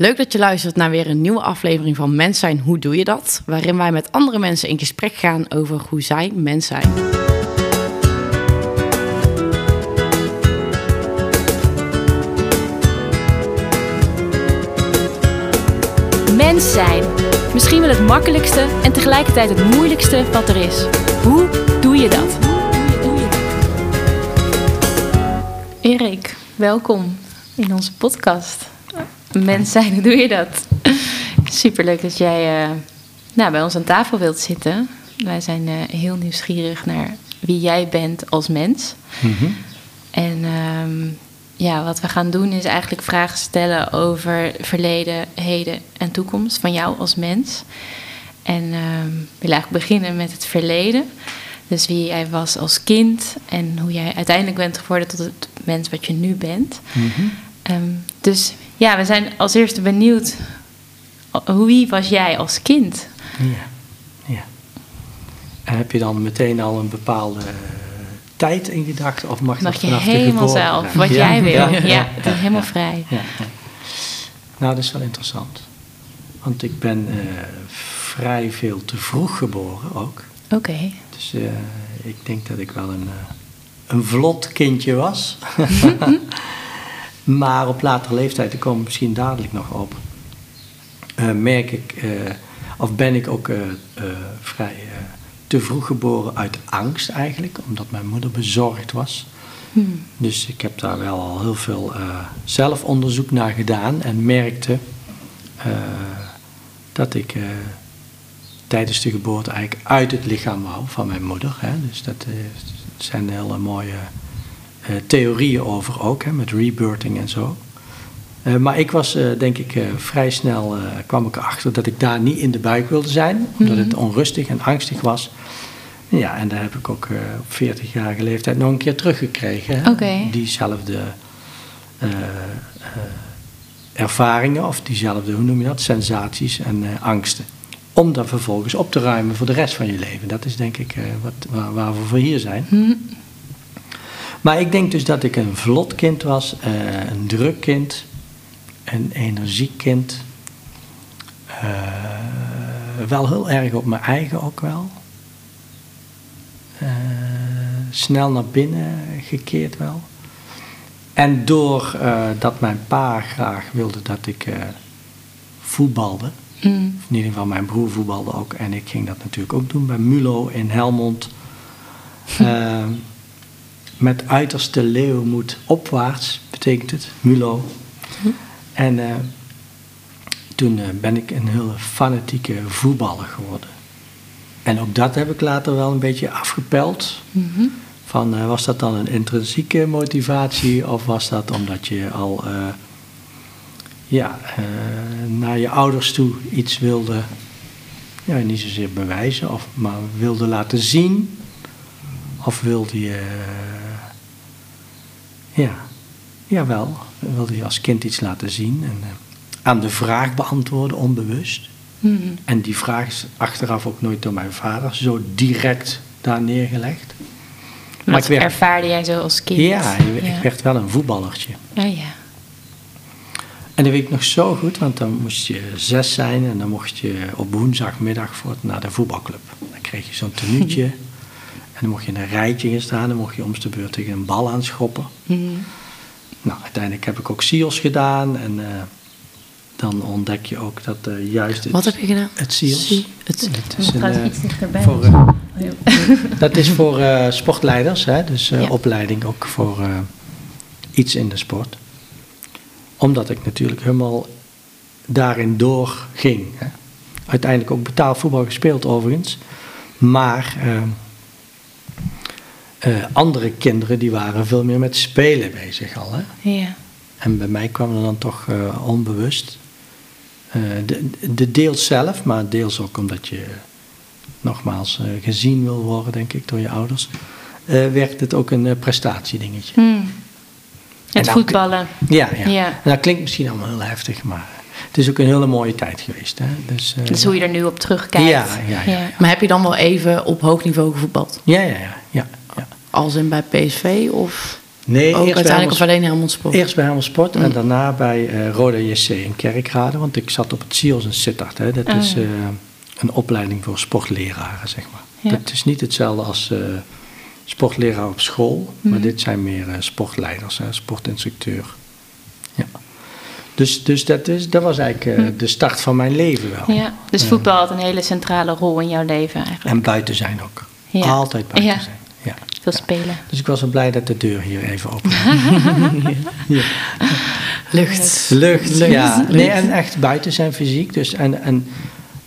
Leuk dat je luistert naar weer een nieuwe aflevering van Mens zijn, hoe doe je dat? Waarin wij met andere mensen in gesprek gaan over hoe zij mens zijn. Mens zijn. Misschien wel het makkelijkste en tegelijkertijd het moeilijkste wat er is. Hoe doe je dat? Erik, welkom in onze podcast. Mens zijn, hoe doe je dat? Superleuk dat jij uh, nou, bij ons aan tafel wilt zitten. Wij zijn uh, heel nieuwsgierig naar wie jij bent als mens. Mm -hmm. En um, ja, wat we gaan doen is eigenlijk vragen stellen over verleden, heden en toekomst van jou als mens. En uh, we willen eigenlijk beginnen met het verleden. Dus wie jij was als kind en hoe jij uiteindelijk bent geworden tot het mens wat je nu bent. Mm -hmm. um, dus ja, we zijn als eerste benieuwd. Wie was jij als kind? Ja, ja. En heb je dan meteen al een bepaalde tijd in gedachten? Of mag, mag dat je vanaf helemaal de zelf, wat ja. jij wil. Ja, ja, ja het is helemaal vrij. Nou, dat is wel interessant. Want ik ben uh, vrij veel te vroeg geboren ook. Oké. Okay. Dus uh, ik denk dat ik wel een, uh, een vlot kindje was. maar op latere leeftijd, daar komen we misschien dadelijk nog op, merk ik, of ben ik ook vrij te vroeg geboren uit angst eigenlijk, omdat mijn moeder bezorgd was. Hmm. Dus ik heb daar wel al heel veel zelfonderzoek naar gedaan en merkte dat ik tijdens de geboorte eigenlijk uit het lichaam wou van mijn moeder. Hè. Dus dat zijn hele mooie theorieën over ook, hè, met rebirthing en zo. maar ik was, denk ik, vrij snel kwam ik erachter dat ik daar niet in de buik wilde zijn, omdat het onrustig en angstig was. Ja, en daar heb ik ook op 40-jarige leeftijd nog een keer teruggekregen. Okay. Diezelfde ervaringen, of diezelfde, hoe noem je dat, sensaties en angsten. Om dat vervolgens op te ruimen voor de rest van je leven. Dat is denk ik wat, waar, waar, we voor hier zijn. Hm. Maar ik denk dus dat ik een vlot kind was, een druk kind, een energiek kind. wel heel erg op mijn eigen ook wel. Uh, snel naar binnen gekeerd wel. En doordat uh, dat mijn pa graag wilde dat ik voetbalde, mm. in ieder geval mijn broer voetbalde ook, en ik ging dat natuurlijk ook doen bij Mulo in Helmond. met uiterste leeuwmoed opwaarts betekent het, Mulo. Mm. En toen ben ik een hele fanatieke voetballer geworden. En ook dat heb ik later wel een beetje afgepeld. -hmm. Van, uh, was dat dan een intrinsieke motivatie of was dat omdat je al ja, naar je ouders toe iets wilde, ja, niet zozeer bewijzen, of, maar wilde laten zien? Of wilde je, ja, jawel, wilde je als kind iets laten zien en aan de vraag beantwoorden, onbewust? Mm. En die vraag is achteraf ook nooit door mijn vader zo direct daar neergelegd. Maar werd, ervaarde jij zo als kind? Ja, ik ja. werd wel een voetballertje. Oh ja. En dat weet ik nog zo goed, want dan moest je zes zijn en dan mocht je op woensdagmiddag voor, naar de voetbalclub. Dan kreeg je zo'n tenuutje en dan mocht je in een rijtje gaan staan, dan mocht je om de beurt tegen een bal aanschoppen. Mm. Nou, uiteindelijk heb ik ook SEALS gedaan en... Uh, dan ontdek je ook dat uh, juist het, Wat heb je gedaan? Het SEALS. Het, het is een, uh, iets dichterbij. Voor, uh, dat is voor sportleiders, hè, dus Ja. opleiding ook voor iets in de sport. Omdat ik natuurlijk helemaal daarin doorging. Hè. Uiteindelijk ook betaald voetbal gespeeld overigens. Maar andere kinderen die waren veel meer met spelen bezig al. Hè. Ja. En bij mij kwam er dan toch uh, onbewust. Uh, de, de deels zelf, maar deels ook omdat je nogmaals gezien wil worden, denk ik, door je ouders. werd het ook een prestatiedingetje. Hmm. Het En voetballen. Ja, ja. Ja. En dat klinkt misschien allemaal heel heftig, maar het is ook een hele mooie tijd geweest. Hè? Dus, eh, Dus hoe je er nu op terugkijkt. ja, ja, ja. Maar heb je dan wel even op hoog niveau gevoetbald? Ja, ja, ja. Als in bij PSV of? Nee, Ook uiteindelijk of alleen Helmond Sport? Eerst bij Helmond Sport en Mm. daarna bij eh, Roda JC in Kerkrade. Want ik zat op het CIOS in Sittard. Hè. Dat Oh, is eh, een opleiding voor sportleraren, zeg maar. Ja. Dat is niet hetzelfde als eh, sportleraar op school. Maar Mhm. dit zijn meer sportleiders, hè, sportinstructeur. Ja. Dus, dus dat, is, dat was eigenlijk Mhm. de start van mijn leven wel. Ja, dus voetbal had een hele centrale rol in jouw leven eigenlijk. En buiten zijn ook. Ja. Altijd buiten Ja. zijn. Ja. Spelen. Dus ik was wel blij dat de deur hier even open ja. Lucht. Lucht, Lucht. ja. Nee, en echt buiten zijn fysiek. Dus, en, en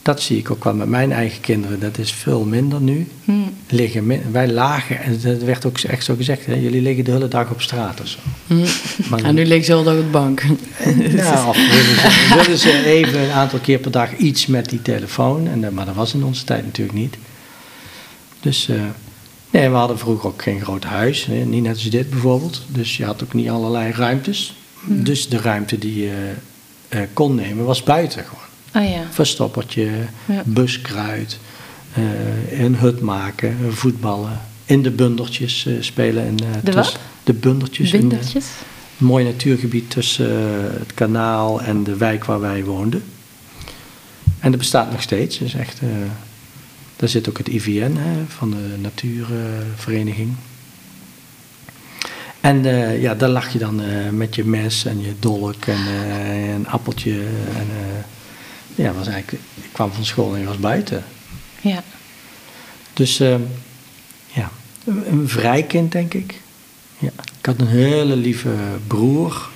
dat zie ik ook wel met mijn eigen kinderen. Dat is veel minder nu. Hm. Liggen, wij lagen, en dat werd ook echt zo gezegd, hè, jullie liggen de hele dag op straat of zo. Hm. Maar, En nu ligt ze heel de dag op de bank. nou, of willen ze, willen ze even een aantal keer per dag iets met die telefoon. En, maar dat was in onze tijd natuurlijk niet. Dus eh, nee, we hadden vroeger ook geen groot huis. hè, Niet net als dit bijvoorbeeld. Dus je had ook niet allerlei ruimtes. Dus de ruimte die je eh, kon nemen was buiten gewoon. Oh ja. Verstoppertje, Ja. buskruid, eh, een hut maken, voetballen. In de bundertjes eh, spelen. En, De wat? De bundertjes. in de- Wintertjes. een mooi natuurgebied tussen het kanaal en de wijk waar wij woonden. En dat bestaat nog steeds. Dus echt, daar zit ook het IVN hè, van de natuurvereniging. en eh, ja, daar lag je dan eh, met je mes en je dolk en eh, een appeltje. En, ja, was eigenlijk, ik kwam van school en je was buiten. Ja. Dus ja, een, vrij kind denk ik. Ja. Ik had een hele lieve broer.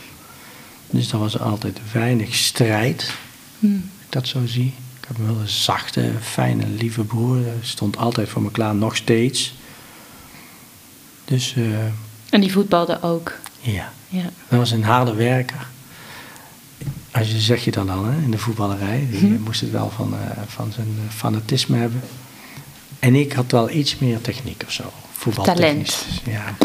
Dus er was altijd weinig strijd, Hm. als ik dat zo zie. Ik heb een hele zachte, fijne, lieve broer. Hij stond altijd voor me klaar, nog steeds. Dus eh, En die voetbalde ook. ja, Ja. dat was een harde werker. Als je zeg je dan al hè, in de voetballerij. Die Mhm. moest het wel van, eh, van zijn eh, fanatisme hebben. En ik had wel iets meer techniek of zo. Voetbaltechnisch. Ja.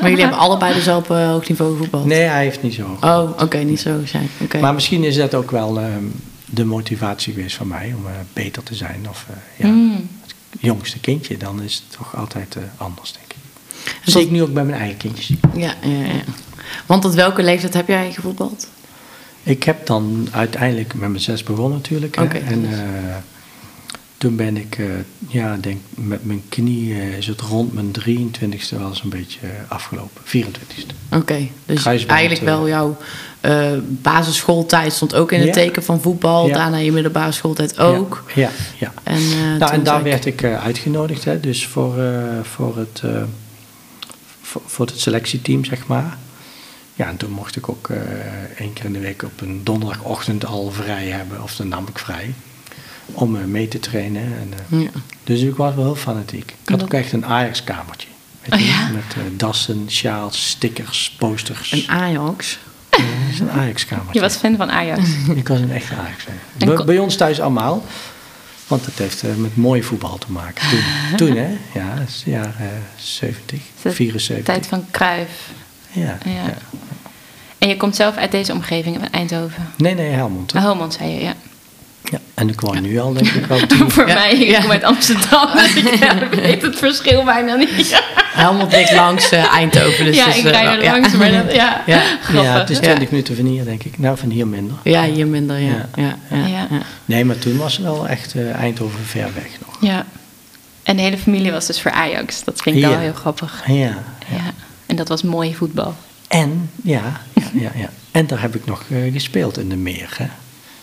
Maar jullie hebben allebei dus op eh, hoog niveau gevoetbald? Nee, hij heeft niet zo. Oh, oké, niet zo zijn. Oké. Maar misschien is dat ook wel ehm, de motivatie geweest van mij om eh, beter te zijn. Of eh, ja, Hm. het jongste kindje, dan is het toch altijd eh, anders, denk ik. Tot- ik nu ook bij mijn eigen kindjes. Ja, ja, ja. Want tot welke leeftijd heb jij gevoetbald? Ik heb dan uiteindelijk met mijn zes begonnen natuurlijk. En toen ben ik, ja, denk met mijn knie is het rond mijn 23ste wel eens een beetje afgelopen. 24ste. Oké, dus eigenlijk wel jouw eh, basisschooltijd stond ook in het Ja. teken van voetbal. Ja. Daarna je middelbare schooltijd ook. Ja, ja. En, eh, Nou, en daar ik- werd ik eh, uitgenodigd, hè, dus voor, voor, het, voor, voor het selectieteam, zeg maar. Ja, en toen mocht ik ook één keer in de week op een donderdagochtend al vrij hebben, of dan nam ik vrij, om mee te trainen. En, Ja. dus ik was wel heel fanatiek. Ik had ook echt een Ajax-kamertje. Oh? Met eh, dassen, sjaals, stickers, posters. Een Ajax. Dat is een Ajax-kamertje. Je was fan van Ajax. Ik was een echte Ajax. Bij, bij ons thuis allemaal. Want het heeft eh, met mooi voetbal te maken. Toen, toen hè? Ja, dat is jaren eh, 70, Is dat 74. Tijd van Kruif. Ja, Ja. ja. En je komt zelf uit deze omgeving, uit Eindhoven. Nee, nee, Helmond. hè? Oh, Helmond zei je, ja. Ja. En ik woon nu al denk ik tien Voor Ja, mij, ik kom uit Amsterdam, dus ik weet het verschil bijna niet. Helmond ligt langs eh, Eindhoven. Dus ja, ik eh, wel- er ja. langs, maar dat, ja, Ja. het is Ja. 20 minuten van hier denk ik. Nou, van hier minder. Ja, hier minder, ja. Ja. Nee, maar toen was het wel echt eh, Eindhoven ver weg nog. Ja. En de hele familie was dus voor Ajax. Dat vind ik wel heel grappig. Ja, Ja. ja. En dat was mooi voetbal. En, ja, ja, ja, ja. En daar heb ik nog gespeeld in de meer. Hè?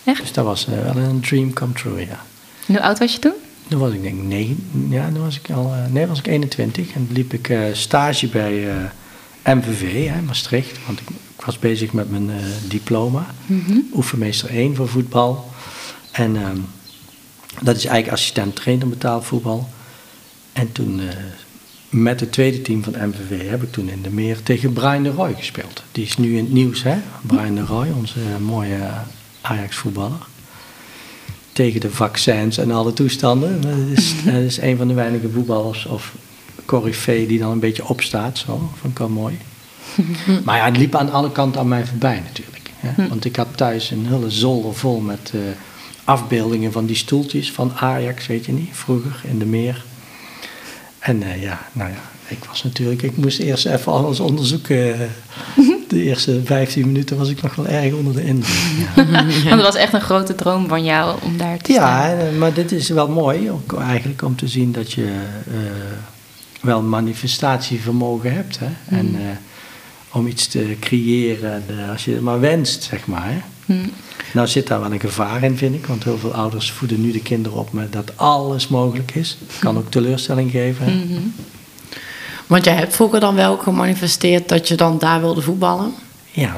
Echt? Dus dat was eh, wel een dream come true, ja. En hoe oud was je toen? Toen was ik denk ik negen, ja, toen was ik al, eh, nee, was ik 21 en liep ik eh, stage bij MVV, hè, Maastricht, want ik, ik was bezig met mijn diploma, oefenmeester 1 voor voetbal. En ehm, dat is eigenlijk assistent trainer betaald voetbal. En toen met het tweede team van MVV heb ik toen in de meer tegen Brian de Roy gespeeld. Die is nu in het nieuws, hè? Brian de Roy, onze mooie Ajax voetballer tegen de vaccins en alle toestanden. Dat is, dat is een van de weinige voetballers of corifee die dan een beetje opstaat. Zo, vond ik wel mooi. Maar ja, het liep aan alle kanten aan mij voorbij natuurlijk. Hè? Want ik had thuis een hele zolder vol met eh, afbeeldingen van die stoeltjes van Ajax, weet je niet, vroeger in de meer. En eh, ja, nou ja, ik was natuurlijk, ik moest eerst even alles onderzoeken. De eerste 15 minuten was ik nog wel erg onder de indruk. Ja, Want het was echt een grote droom van jou om daar te staan. ja eh, maar dit is wel mooi, ook eigenlijk om te zien dat je eh, wel manifestatievermogen hebt. Hè? En eh, om iets te creëren, als je het maar wenst, zeg maar. Hè? Hm. Nou zit daar wel een gevaar in, vind ik. Want heel veel ouders voeden nu de kinderen op met dat alles mogelijk is. Kan ook teleurstelling geven. hè. Want jij hebt vroeger dan wel gemanifesteerd dat je dan daar wilde voetballen. Ja,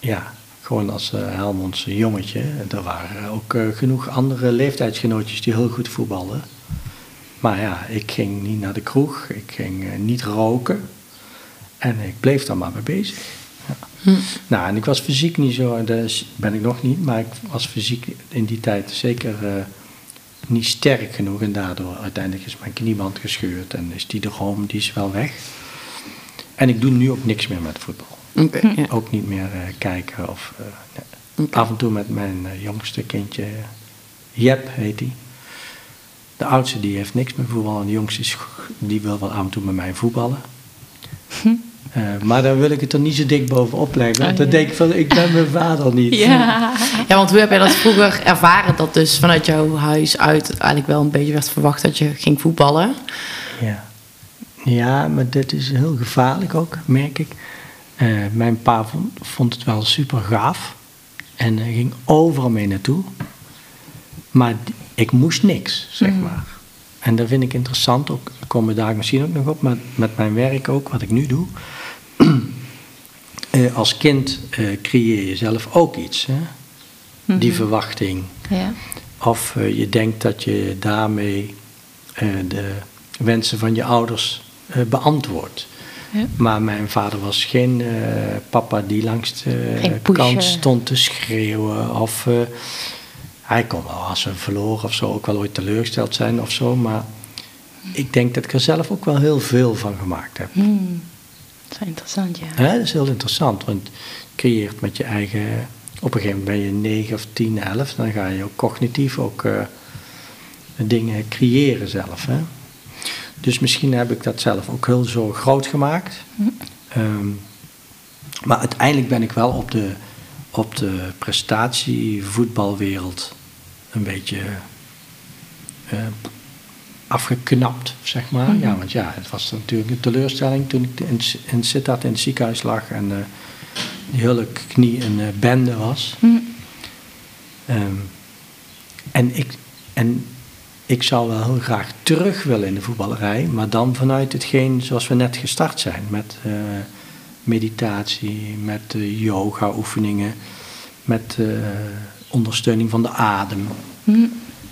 ja, gewoon als eh Helmonds jongetje. Er waren ook eh, genoeg andere leeftijdsgenootjes die heel goed voetbalden. Maar ja, ik ging niet naar de kroeg. Ik ging eh, niet roken. En ik bleef daar maar mee bezig. Ja. Nou, en ik was fysiek niet zo, dat is- ben ik nog niet, maar ik was fysiek in die tijd zeker niet sterk genoeg. En daardoor uiteindelijk is mijn knieband gescheurd en is die droom, die is wel weg. En ik doe nu ook niks meer met voetbal. Ja. Ook niet meer eh, kijken of eh, nee. Af en toe met mijn eh, jongste kindje, eh, Jep heet die. De oudste die heeft niks met voetbal en de jongste is, die wil wel af en toe met mij voetballen. Eh, maar dan wil ik het er niet zo dik bovenop leggen. Want Oh, dan ja. denk ik van, ik ben mijn vader niet. Ja. Ja, want hoe heb jij dat vroeger ervaren? Dat dus vanuit jouw huis uit eigenlijk wel een beetje werd verwacht dat je ging voetballen. Ja. ja, maar dit is heel gevaarlijk ook, merk ik. Eh, mijn pa vond, vond het wel super gaaf. En ging overal mee naartoe. Maar ik moest niks, zeg maar. En dat vind ik interessant, ook, daar komen we daar misschien ook nog op, maar met mijn werk ook, wat ik nu doe. Eh, als kind eh, creëer je zelf ook iets, hè? die verwachting. Ja. Of eh, je denkt dat je daarmee de wensen van je ouders beantwoordt. Ja. Maar mijn vader was geen papa die langs de kant stond te schreeuwen. Of hij kon wel als we verloren of zo ook wel ooit teleurgesteld zijn of zo. Maar ik denk dat ik er zelf ook wel heel veel van gemaakt heb. Hmm. Dat is interessant, ja. Dat is heel interessant, want je creëert met je eigen... Op een gegeven moment ben je 9 of 10, 11, dan ga je ook cognitief ook eh, dingen creëren zelf. Hè? Dus misschien heb ik dat zelf ook heel zo groot gemaakt. Ehm, maar uiteindelijk ben ik wel op de, op de prestatievoetbalwereld een beetje eh, afgeknapt, zeg maar. Ja, want ja, het was natuurlijk een teleurstelling toen ik in, in Sittard in het ziekenhuis lag en eh, die hulkknie een eh, bende was. Hm. Ehm, en, ik, en ik zou wel heel graag terug willen in de voetballerij, maar dan vanuit hetgeen zoals we net gestart zijn. Met meditatie, met eh, yoga-oefeningen, met eh, ondersteuning van de adem. Hm.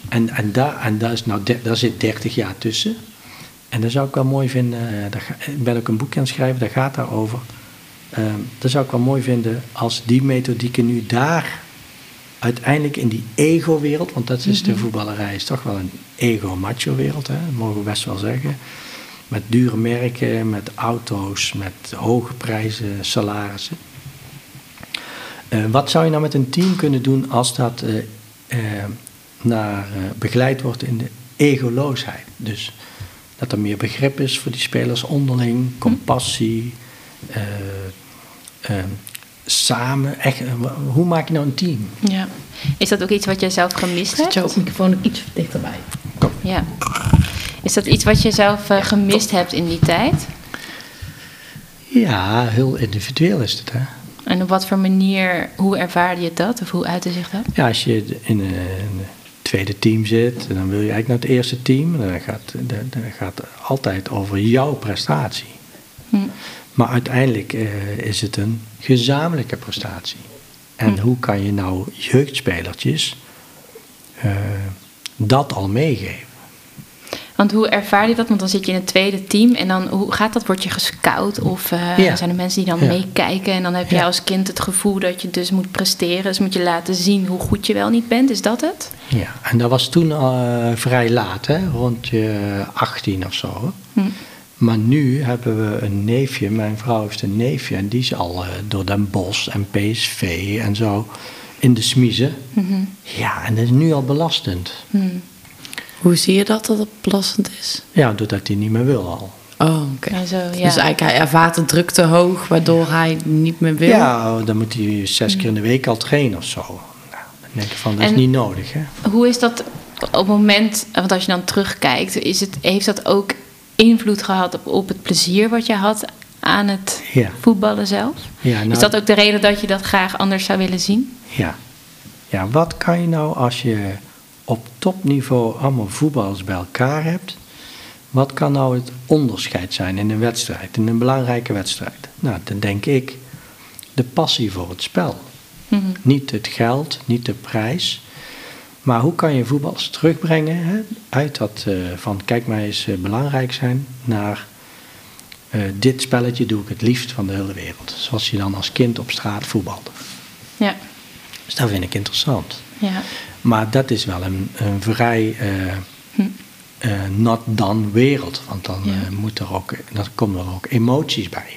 En, en, daar, en daar, is nou, daar zit 30 jaar tussen. En dat zou ik wel mooi vinden. eh, daar ik ben ook een boek aan het schrijven, dat gaat daarover. Ehm dat zou ik wel mooi vinden als die methodieken nu daar uiteindelijk in die ego-wereld, want dat is de voetballerij, is toch wel een ego-macho-wereld, mogen we best wel zeggen. Met dure merken, met auto's, met hoge prijzen, salarissen. Eh, wat zou je nou met een team kunnen doen als dat eh, eh, naar, eh, begeleid wordt in de egoloosheid? Dus dat er meer begrip is voor die spelers onderling, compassie, eh, eh, samen. Echt, hoe maak je nou een team? ja. Is dat ook iets wat jij zelf gemist hebt? jouw microfoon ook iets dichterbij. Ja. Is dat iets wat je zelf eh, gemist hebt in die tijd? Ja, heel individueel is het. Hè? En op wat voor manier, hoe ervaarde je dat? Of hoe uitte zich dat? Ja, als je in een, tweede team zit, dan wil je eigenlijk naar het eerste team. Dan gaat dan gaat het altijd over jouw prestatie. Hm. Maar uiteindelijk eh, is het een gezamenlijke prestatie. En hoe kan je nou jeugdspelertjes eh, dat al meegeven? Want hoe ervaar je dat? Want dan zit je in het tweede team en dan hoe gaat dat? Word je gescout of eh, Ja. zijn er mensen die dan Ja. meekijken? En dan heb je Ja. als kind het gevoel dat je dus moet presteren. Dus moet je laten zien hoe goed je wel niet bent. Is dat het? Ja, en dat was toen eh, vrij laat, hè? rond je 18 of zo. Hm. Maar nu hebben we een neefje, mijn vrouw heeft een neefje, en die is al eh, door Den Bosch en PSV en zo in de smiezen. Mhm. Ja, en dat is nu al belastend. Hm. Hoe zie je dat dat het belastend is? Ja, doordat hij niet meer wil al. Oh, oké. Ja, zo, ja. Dus eigenlijk hij ervaart de druk te hoog, waardoor hij niet meer wil. Ja, dan moet hij zes keer in de week al trainen of zo. Nou, dan denk ik van, dat is niet nodig, hè? Hoe is dat op het moment, want als je dan terugkijkt, is het, heeft dat ook invloed gehad op, op het plezier wat je had aan het Ja. voetballen zelf? Ja, nou, is dat ook de reden dat je dat graag anders zou willen zien? Ja. ja, wat kan je nou als je op topniveau allemaal voetballers bij elkaar hebt? Wat kan nou het onderscheid zijn in een wedstrijd, in een belangrijke wedstrijd? Nou, dan denk ik de passie voor het spel. Mhm. Niet het geld, niet de prijs. Maar hoe kan je voetballers terugbrengen hè, uit dat eh, van kijk maar eens eh, belangrijk zijn naar eh, dit spelletje doe ik het liefst van de hele wereld. Zoals je dan als kind op straat voetbalde. Ja, Dus dat vind ik interessant. ja. Maar dat is wel een, een vrij eh Hm. eh, not done wereld. Want dan, Ja. eh, moet er ook, dan komen er ook emoties bij.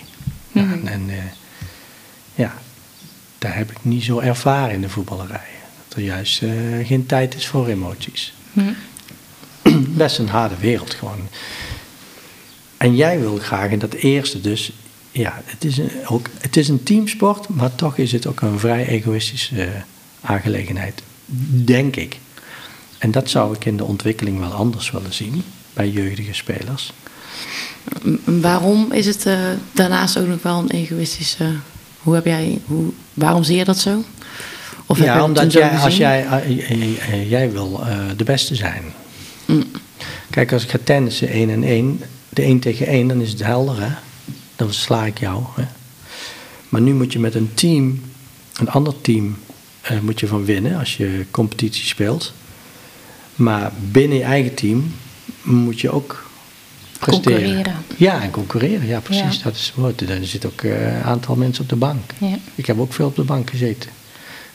Nou, Mhm. en ja, daar heb ik niet zo ervaren in de voetballerij. Dat er juist geen tijd is voor emoties. Hm. Best een harde wereld gewoon. En jij wil graag in dat eerste dus... Ja, het is, een, ook, het is een teamsport, maar toch is het ook een vrij egoïstische aangelegenheid. Denk ik. En dat zou ik in de ontwikkeling wel anders willen zien bij jeugdige spelers. Waarom is het eh, daarnaast ook nog wel een egoïstische... Hoe heb jij... Hoe, waarom zie je dat zo? Of ja, dat omdat jij, als jij, eh, eh, jij wil de beste zijn. Mm. Kijk, als ik ga tennissen 1 en 1, de 1 tegen 1, dan is het helder, hè? Dan versla ik jou. Hè? Maar nu moet je met een team, een ander team, eh, moet je van winnen als je competitie speelt. Maar binnen je eigen team moet je ook presteren. Concurreren. Ja, en concurreren, ja precies. Ja. Dat is het woord. Er zit ook eh, een aantal mensen op de bank. Ja. Ik heb ook veel op de bank gezeten.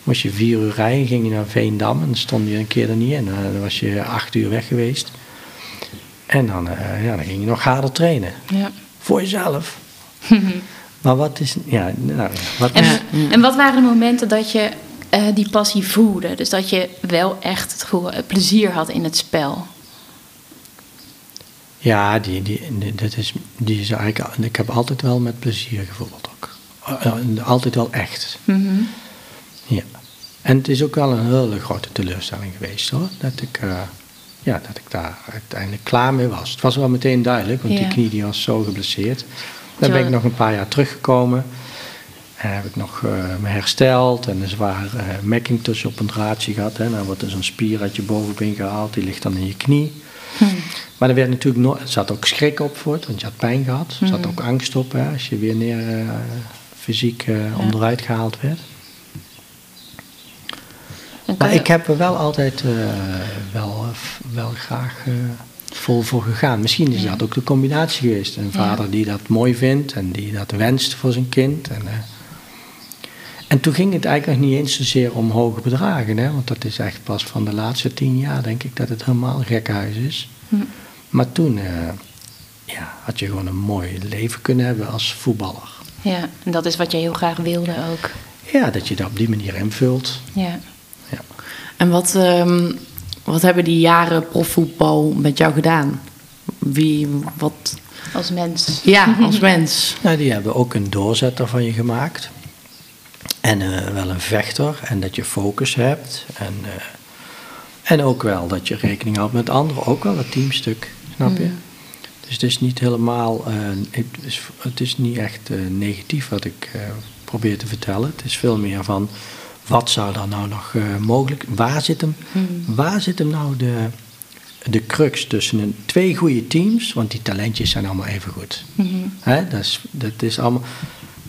Moest je vier uur rijden, ging je naar Veendam en dan stond je een keer er niet in. Nou, Dan was je acht uur weg geweest. En dan, eh, ja, dan ging je nog harder trainen. Ja. Voor jezelf. maar wat is... Ja, nou, wat En, is... en wat waren de momenten dat je eh, die passie voelde? Dus dat je wel echt het gevoel, plezier had in het spel. Ja, die, die, die, dat is, die is eigenlijk... Ik heb altijd wel met plezier gevoeld ook. Eh, eh, Altijd wel echt. Mhm. Ja. En het is ook wel een hele grote teleurstelling geweest hoor. Dat ik, ja, dat ik daar uiteindelijk klaar mee was. Het was wel meteen duidelijk, want Ja. die knie die was zo geblesseerd. Dan ben ik nog een paar jaar teruggekomen. En heb ik nog eh, me hersteld en een zwaar eh Macintosh op een draadje gehad. Hè. Dan wordt er zo'n spier uit je bovenbeen gehaald, die ligt dan in je knie. Hm. Maar er werd natuurlijk no er zat ook schrik op voor, want je had pijn gehad. Er zat ook angst op hè, als je weer neer eh, fysiek eh, onderuit gehaald werd. Maar ik heb er wel altijd eh, wel, eh, wel graag eh, vol voor gegaan. Misschien is dat ook de combinatie geweest. Een vader die dat mooi vindt en die dat wenst voor zijn kind. En, eh, en toen ging het eigenlijk nog niet eens zozeer om hoge bedragen. Hè? Want dat is echt pas van de laatste tien jaar denk ik dat het helemaal een gekkenhuis is. Hm. Maar toen eh, ja, had je gewoon een mooi leven kunnen hebben als voetballer. Ja, en dat is wat je heel graag wilde ook. Ja, dat je dat op die manier invult. Ja. Ja. En wat, ehm, wat hebben die jaren profvoetbal met jou gedaan? Wie, wat... Als mens. Ja, als mens. Nou, die hebben ook een doorzetter van je gemaakt. En eh, wel een vechter. En dat je focus hebt. En, eh, en ook wel dat je rekening houdt met anderen. Ook wel het teamstuk, snap je? Dus het is niet helemaal... eh, het, is, het is niet echt negatief wat ik probeer te vertellen. Het is veel meer van... Wat zou dan nou nog mogelijk... Waar zit hem, waar zit hem nou de, de crux tussen een, twee goede teams? Want die talentjes zijn allemaal even goed. Hè, dat, is, dat, is allemaal,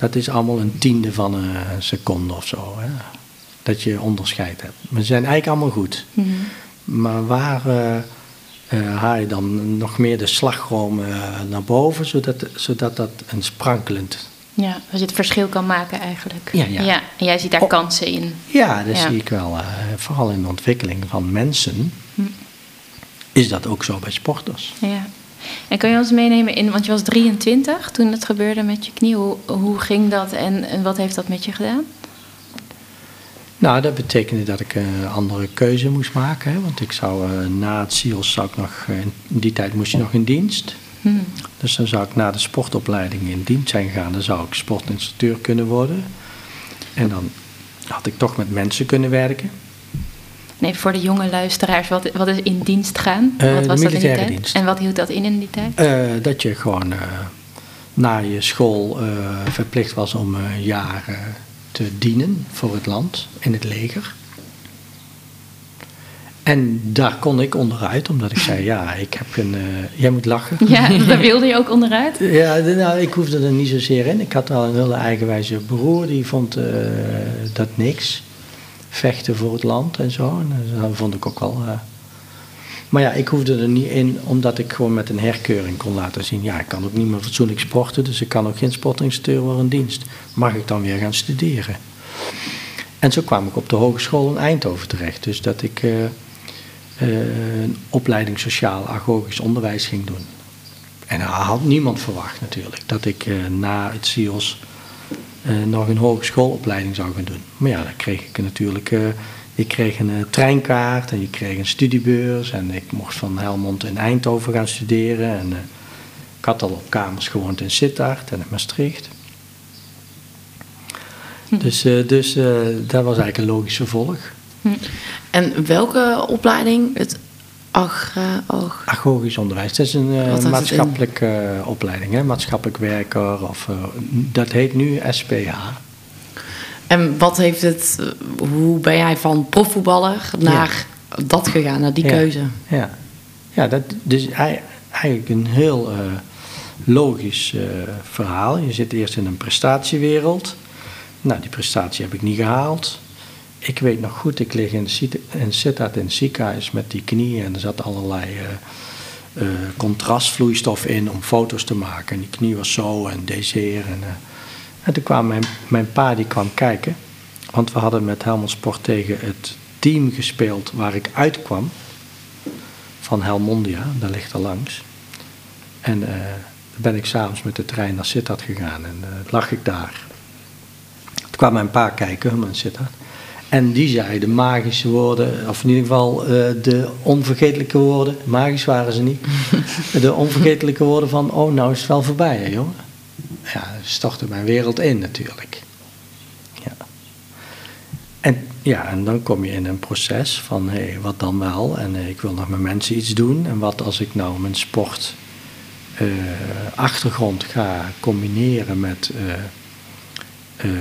dat is allemaal een tiende van een seconde of zo. Hè, dat je onderscheid hebt. Ze zijn eigenlijk allemaal goed. Mhm. Maar waar eh, haal je dan nog meer de slagroom eh, naar boven, zodat, zodat dat een sprankelend... Ja, als je het verschil kan maken eigenlijk. Ja, ja. en jij ziet daar Oh. kansen in. Ja, dat Ja. zie ik wel. vooral in de ontwikkeling van mensen Hm. is dat ook zo bij sporters. Ja. En kan je ons meenemen in, want je was 23 toen het gebeurde met je knie. Hoe, hoe ging dat en, en wat heeft dat met je gedaan? Nou, dat betekende dat ik een andere keuze moest maken. Hè? Want ik zou eh, na het SIOS zou ik nog, eh, in die tijd moest je nog in dienst. Hmm. Dus dan zou ik na de sportopleiding in dienst zijn gegaan. Dan zou ik sportinstructeur kunnen worden. En dan had ik toch met mensen kunnen werken. Nee, voor de jonge luisteraars, wat, wat is in dienst gaan? Eh, wat de was dat in die militaire tijd? dienst. En wat hield dat in in die tijd? Eh, dat je gewoon eh, na je school verplicht was om een jaar te dienen voor het land in het leger. En daar kon ik onderuit, omdat ik zei: Ja, ik heb een. jij moet lachen. Ja, daar wilde je ook onderuit? Ja, nou, ik hoefde er niet zozeer in. Ik had al een hele eigenwijze broer, die vond dat niks. Vechten voor het land en zo. En dat vond ik ook wel. eh. Maar ja, ik hoefde er niet in, omdat ik gewoon met een herkeuring kon laten zien. Ja, ik kan ook niet meer fatsoenlijk sporten, dus ik kan ook geen sportinstructeur worden in dienst. Mag ik dan weer gaan studeren? En zo kwam ik op de hogeschool in Eindhoven terecht. Dus dat ik eh, eh, een opleiding sociaal-agogisch onderwijs ging doen. En dat had niemand verwacht natuurlijk, dat ik eh, na het CIOS eh, nog een hogeschoolopleiding zou gaan doen. Maar ja, dan kreeg ik natuurlijk, eh, ik kreeg een eh, treinkaart en je kreeg een studiebeurs. En ik mocht van Helmond in Eindhoven gaan studeren. En eh, ik had al op kamers gewoond in Sittard en in Maastricht. Dus, eh, dus eh, dat was eigenlijk een logisch vervolg. En welke opleiding? Het agra... ag- Agogisch onderwijs, dat is een eh, maatschappelijke eh, opleiding, hè? maatschappelijk werker. Of, eh, dat heet nu SPH. En wat heeft het... Hoe ben jij van profvoetballer naar dat gegaan, naar die Ja. keuze? Ja, ja dat dus ei- eigenlijk een heel eh, logisch eh, verhaal. Je zit eerst in een prestatiewereld. Nou, die prestatie heb ik niet gehaald. Ik weet nog goed, ik lig in, in Sittard in het ziekenhuis met die knieën en er zat allerlei eh, eh, contrastvloeistof in om foto's te maken. En die knie was zo en deze En, eh, en toen kwam mijn, mijn pa die kwam kijken, want we hadden met Helmond Sport tegen het team gespeeld waar ik uitkwam van Helmondia, daar ligt er langs. En ben ik s'avonds met de trein naar Sittard gegaan en lag ik daar. Toen kwam mijn pa kijken, in Sittard. En die zei de magische woorden, of in ieder geval eh, de onvergetelijke woorden, magisch waren ze niet, de onvergetelijke woorden van, oh nou is het wel voorbij hè jongen. Ja, stortte mijn wereld in natuurlijk. Ja. En, ja, en dan kom je in een proces van, hé, hey, wat dan wel? En eh, ik wil nog met mensen iets doen. En wat als ik nou mijn sport eh, achtergrond ga combineren met,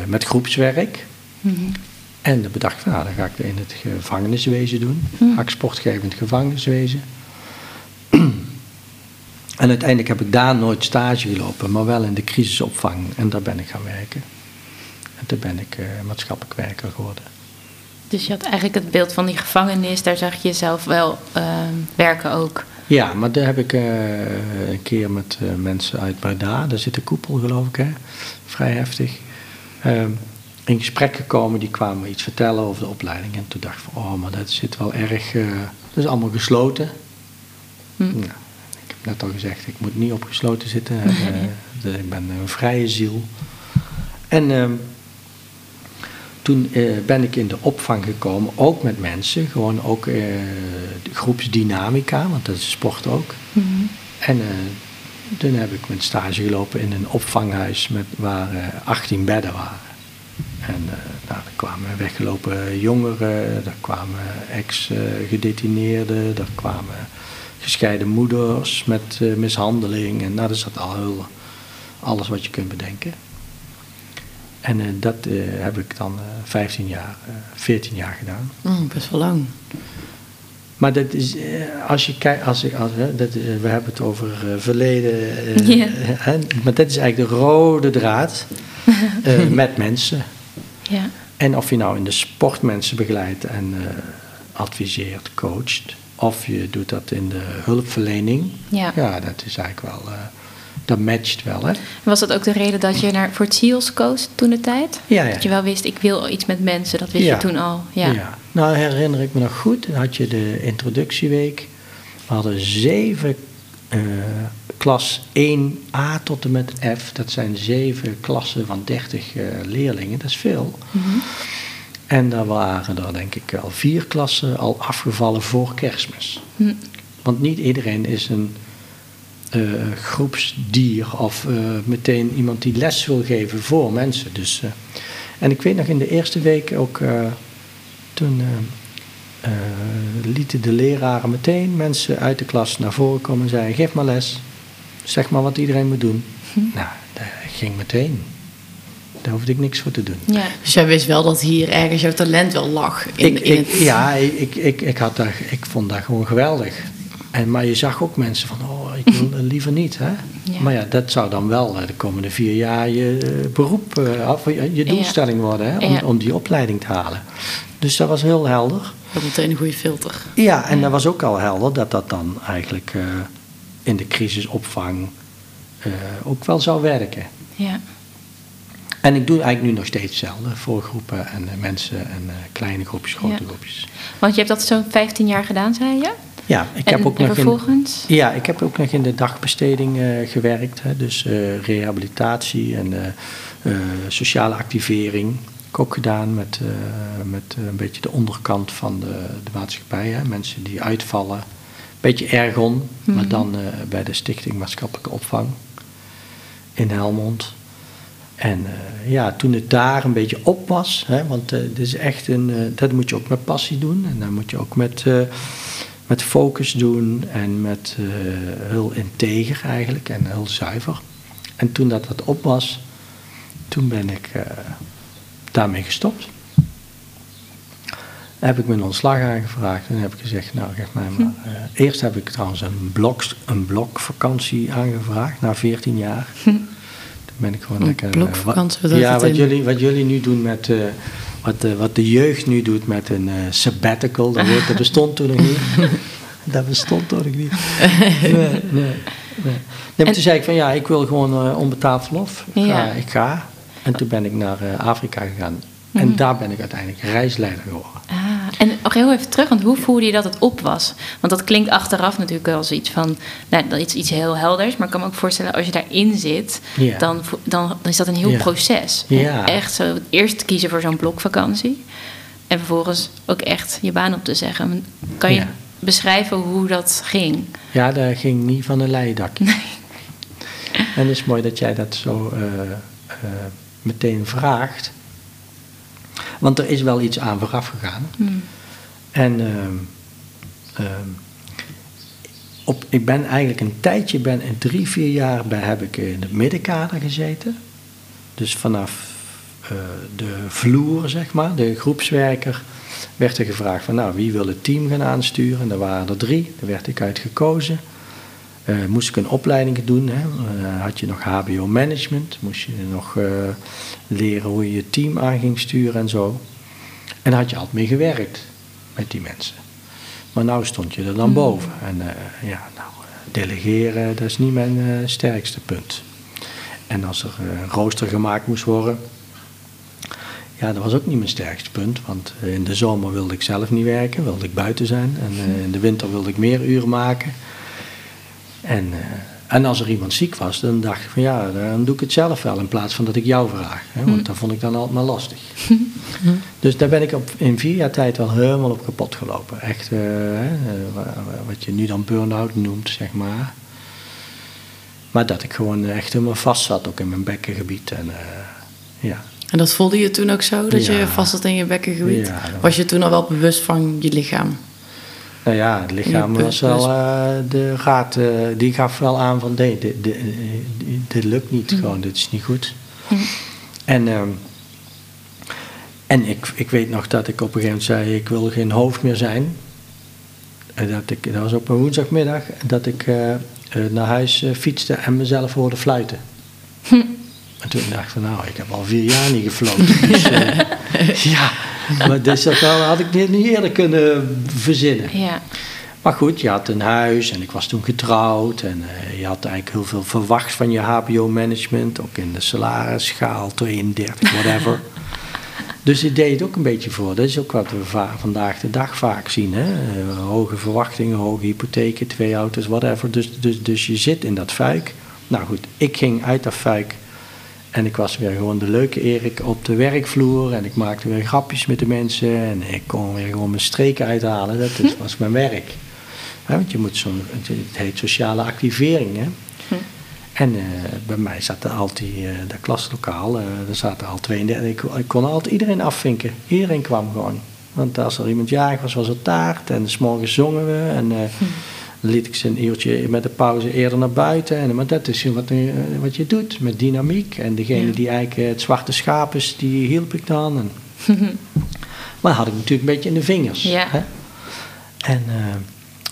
met groepswerk? Mhm. En dan bedacht ik, nou, dan ga ik in het gevangeniswezen doen. Ga ik sportgevend gevangeniswezen. en uiteindelijk heb ik daar nooit stage gelopen, maar wel in de crisisopvang. En daar ben ik gaan werken. En toen ben ik eh, maatschappelijk werker geworden. Dus je had eigenlijk het beeld van die gevangenis, daar zag je jezelf wel ehm, werken ook. Ja, maar daar heb ik eh, een keer met eh, mensen uit Breda, daar zit de koepel geloof ik, hè? vrij heftig, eh, in gesprek gekomen. Die kwamen iets vertellen over de opleiding. En toen dacht ik van, oh, maar dat zit wel erg, eh, dat is allemaal gesloten. Hm. Nou, ik heb net al gezegd, ik moet niet opgesloten zitten. hè. Eh, de- ik ben een vrije ziel. En ehm, toen eh, ben ik in de opvang gekomen, ook met mensen, gewoon ook eh, de groepsdynamica, want dat is sport ook. Mhm. En eh, toen heb ik mijn stage gelopen in een opvanghuis met, waar eh, 18 bedden waren. En eh er kwamen weggelopen jongeren, er kwamen ex-gedetineerden, er kwamen gescheiden moeders met eh, mishandeling. En nou, dat zat al heel, alles wat je kunt bedenken. En eh, dat heb ik dan eh 15 jaar, eh 14 jaar gedaan. Mm, best wel lang. Maar dat is, als je kijkt, als ik, als, dat, we hebben het over verleden, hè, maar dat is eigenlijk de rode draad eh, met mensen. Ja. En of je nou in de sport mensen begeleidt en eh, adviseert, coacht, of je doet dat in de hulpverlening, Ja. ja dat is eigenlijk wel, eh, dat matcht wel, hè? Was dat ook de reden dat je naar, voor het SEALS koos toen de tijd? Ja, ja. Dat je wel wist, ik wil iets met mensen, dat wist Ja. je toen al. Ja. Ja. Nou herinner ik me nog goed, dan had je de introductieweek. We hadden zeven klas 1A tot en met F. Dat zijn zeven klassen van 30 eh, leerlingen, dat is veel. Mhm. En daar waren er denk ik al vier klassen al afgevallen voor kerstmis. Hm. Want niet iedereen is een eh, groepsdier of eh, meteen iemand die les wil geven voor mensen. Dus, en ik weet nog in de eerste week ook, toen lieten de leraren meteen mensen uit de klas naar voren komen en zeiden: geef maar les, zeg maar wat iedereen moet doen. Nou, dat ging meteen. Daar hoefde ik niks voor te doen. Ja. Dus jij wist wel dat hier ergens jouw talent wel lag. In, ik, in ik, het... Ja, ik, ik, ik, had daar, ik vond dat gewoon geweldig. En, maar je zag ook mensen van, oh, ik wil liever niet. Hè? Ja. Maar ja, dat zou dan wel de komende vier jaar je eh, beroep, eh, of je doelstelling worden, hè? Om, Ja. om die opleiding te halen. Dus dat was heel helder. Dat meteen een goede filter. Ja, en dat was ook al helder dat dat dan eigenlijk eh, in de crisisopvang eh, ook wel zou werken. ja. En ik doe eigenlijk nu nog steeds hetzelfde voor groepen en eh, mensen en eh, kleine groepjes, grote Ja. groepjes. Want je hebt dat zo'n 15 jaar gedaan, zei je? Ja, ik en, heb ook en nog in, ja, ik heb ook nog in de dagbesteding gewerkt. Hè, dus eh, rehabilitatie en sociale activering. Ik ook gedaan met, met een beetje de onderkant van de, de maatschappij. Hè, mensen die uitvallen. Beetje ergon, maar Mhm. dan eh, bij de Stichting Maatschappelijke Opvang in Helmond. En eh, ja, toen het daar een beetje op was, hè, want eh, dit is echt een, dat moet je ook met passie doen. En dan moet je ook met, met focus doen en met heel integer eigenlijk en heel zuiver. En toen dat wat op was, toen ben ik daarmee gestopt. Heb ik mijn ontslag aangevraagd en heb ik gezegd, nou geef mij maar. eh, eerst heb ik trouwens een blok, een blokvakantie aangevraagd na 14 jaar. Toen ben ik gewoon Een lekker... eh, blokvakantie, wat, ja, wat in? jullie, wat jullie nu doen met... eh, wat, de, wat de jeugd nu doet met een sabbatical, dat, woord, dat bestond toen nog niet. dat bestond toen nog niet. Nee, nee, nee. nee maar En- toen zei ik van ja, ik wil gewoon onbetaald verlof. Ik ga, ik ga. En toen ben ik naar Afrika gegaan. En Mhm. daar ben ik uiteindelijk reisleider geworden. Ah, en nog heel even terug, want hoe voelde je dat het op was? Want dat klinkt achteraf natuurlijk wel als iets van, nou, dat is iets heel helders. Maar ik kan me ook voorstellen, als je daarin zit, Ja. dan, dan, dan is dat een heel Ja. proces. Ja. Echt zo, eerst kiezen voor zo'n blokvakantie. En vervolgens ook echt je baan op te zeggen. Kan je beschrijven hoe dat ging? Ja, dat ging niet van een leien dakje. Nee. En het is mooi dat jij dat zo eh, eh, meteen vraagt. Want er is wel iets aan vooraf gegaan. Hmm. En ehm, ehm, op, ik ben eigenlijk een tijdje, ben, in drie, vier jaar ben, heb ik in het middenkader gezeten. Dus vanaf eh, de vloer, zeg maar, de groepswerker, werd er gevraagd van nou, wie wil het team gaan aansturen? En er waren er drie, daar werd ik uit gekozen. Eh, moest ik een opleiding doen, hè? Eh, had je nog HBO management, moest je nog eh, leren hoe je je team aan ging sturen en zo. En had je altijd mee gewerkt met die mensen. Maar nou stond je er dan boven. En ja, nou, delegeren, dat is niet mijn sterkste punt. En als er een rooster gemaakt moest worden, ja, dat was ook niet mijn sterkste punt. Want in de zomer wilde ik zelf niet werken, wilde ik buiten zijn. En in de winter wilde ik meer uren maken. En, eh, en als er iemand ziek was, dan dacht ik van ja, dan doe ik het zelf wel in plaats van dat ik jou vraag. Hè, want dat vond ik dan altijd maar lastig. Dus daar ben ik op, in vier jaar tijd wel helemaal op kapot gelopen. Echt, eh, eh, wa- wa- wat je nu dan burn-out noemt, zeg maar. Maar dat ik gewoon echt helemaal vast zat, ook in mijn bekkengebied. En ja, En dat voelde je toen ook zo, dat Ja. je vast zat in je bekkengebied? Ja, Was je toen al wel bewust van je lichaam? Nou ja, het lichaam was wel eh, de raad, eh, die gaf wel aan van nee, dit, dit, lukt niet gewoon, dit is niet goed. En, ehm, en ik, ik weet nog dat ik op een gegeven moment zei, ik wil geen hoofd meer zijn. En dat, ik, dat was op een woensdagmiddag, dat ik eh, eh, naar huis eh, fietste en mezelf hoorde fluiten. En toen dacht ik van nou, ik heb al vier jaar niet gefloten. Dus, eh, ja, maar dus dat had ik niet eerder kunnen verzinnen. Ja. Maar goed, je had een huis en ik was toen getrouwd. En eh, je had eigenlijk heel veel verwacht van je HBO-management. Ook in de salarisschaal, 32, whatever. dus ik deed het ook een beetje voor. Dat is ook wat we va- vandaag de dag vaak zien. Hè? Eh, hoge verwachtingen, hoge hypotheken, twee auto's, whatever. Dus, dus, dus je zit in dat fuik. Nou goed, ik ging uit dat fuik En ik was weer gewoon de leuke Erik op de werkvloer. En ik maakte weer grapjes met de mensen. En ik kon weer gewoon mijn streken uithalen. Dat is, was mijn werk. Hè, want je moet zo'n, het heet sociale activering. Hè? En eh, bij mij zat er altijd, uh, dat klaslokaal, uh, er zaten al 32. Ik, ik kon altijd iedereen afvinken. Iedereen kwam gewoon. Want als er iemand jarig was, was er taart. En s morgens zongen we. En hm. Dan liet ik ze een uurtje met de pauze eerder naar buiten. En, maar dat is wat, wat je doet met dynamiek. En degene ja. die eigenlijk het zwarte schaap is, die hielp ik dan. En, maar had ik natuurlijk een beetje in de vingers. Ja. Hè? En...